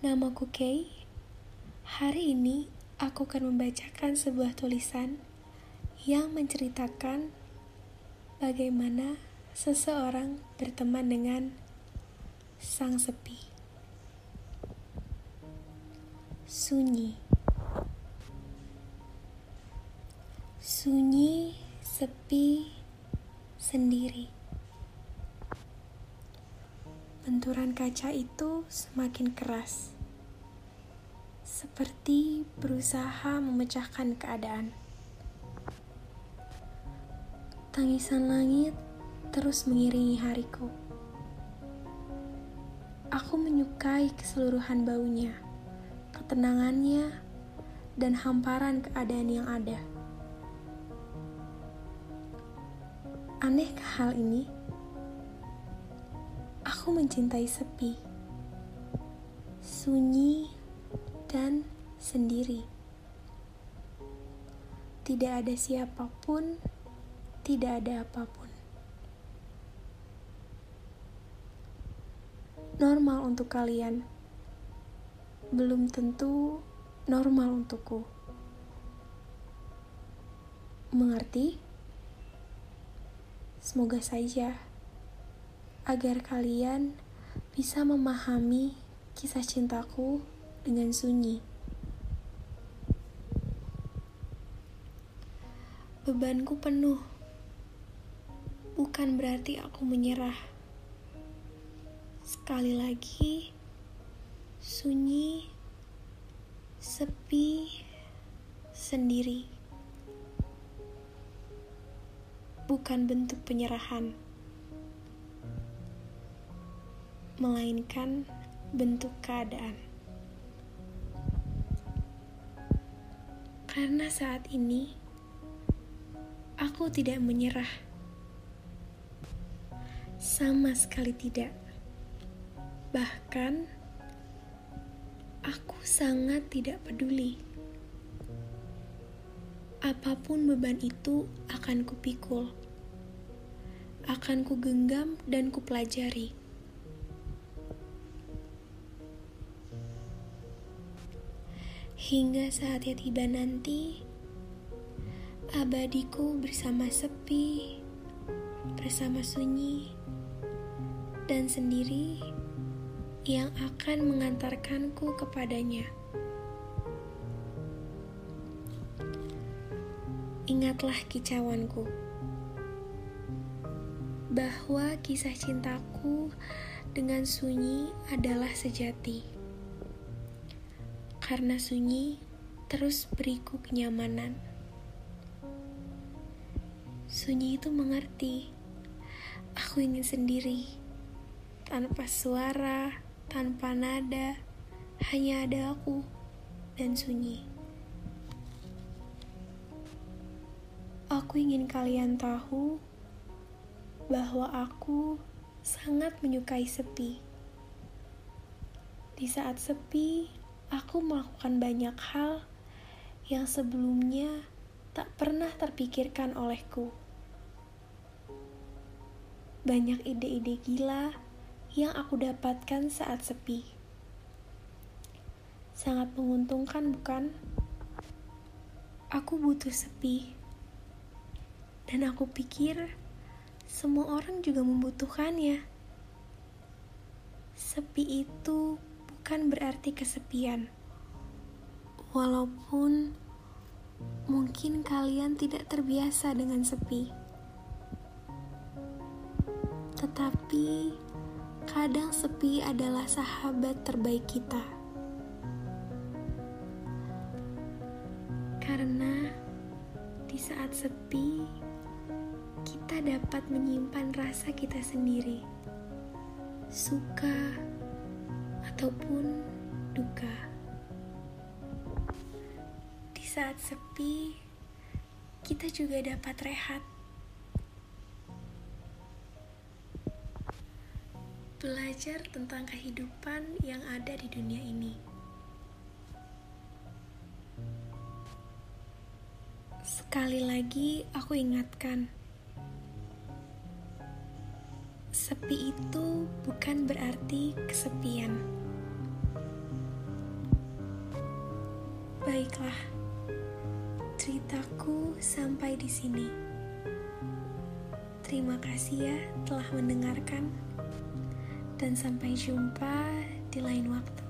Namaku Kay. Hari ini aku akan membacakan sebuah tulisan yang menceritakan bagaimana seseorang berteman dengan sang sepi. Sunyi. Sunyi, sepi, sendiri. Benturan kaca itu semakin keras, seperti berusaha memecahkan keadaan. Tangisan langit terus mengiringi hariku. Aku menyukai keseluruhan baunya, ketenangannya, dan hamparan keadaan yang ada. Anehkah hal ini? Aku mencintai sepi, sunyi, dan sendiri. Tidak ada siapa pun, tidak ada apa pun. Normal untuk kalian, belum tentu normal untukku. Mengerti? Semoga saja agar kalian bisa memahami kisah cintaku dengan sunyi. Bebanku penuh, bukan berarti aku menyerah. Sekali lagi, sunyi, sepi, sendiri. Bukan bentuk penyerahan. Melainkan bentuk keadaan. Karena saat ini aku tidak menyerah, sama sekali tidak. Bahkan aku sangat tidak peduli. Apa pun beban itu akan kupikul, akan kugenggam dan kupelajari. Hingga saatnya tiba nanti, abadiku bersama sepi, bersama sunyi, dan sendiri yang akan mengantarkanku kepadanya. Ingatlah kicauanku bahwa kisah cintaku dengan sunyi adalah sejati karena sunyi terus beriku kenyamanan. Sunyi itu mengerti, aku ingin sendiri, tanpa suara, tanpa nada, hanya ada aku dan sunyi. Aku ingin kalian tahu bahwa aku sangat menyukai sepi. Di saat sepi, aku melakukan banyak hal yang sebelumnya tak pernah terpikirkan olehku. Banyak ide-ide gila yang aku dapatkan saat sepi. Sangat menguntungkan, bukan? Aku butuh sepi, dan aku pikir semua orang juga membutuhkannya. Sepi itu bukan berarti kesepian. Walaupun mungkin kalian tidak terbiasa dengan sepi. Tetapi kadang sepi adalah sahabat terbaik kita. Karena di saat sepi, kita dapat menyimpan rasa kita sendiri. Suka, ataupun duka. Di saat sepi, kita juga dapat rehat. Belajar tentang kehidupan yang ada di dunia ini. Sekali lagi, aku ingatkan Sepi itu bukan berarti kesepian. Baiklah, ceritaku sampai di sini. Terima kasih ya telah mendengarkan, dan sampai jumpa di lain waktu.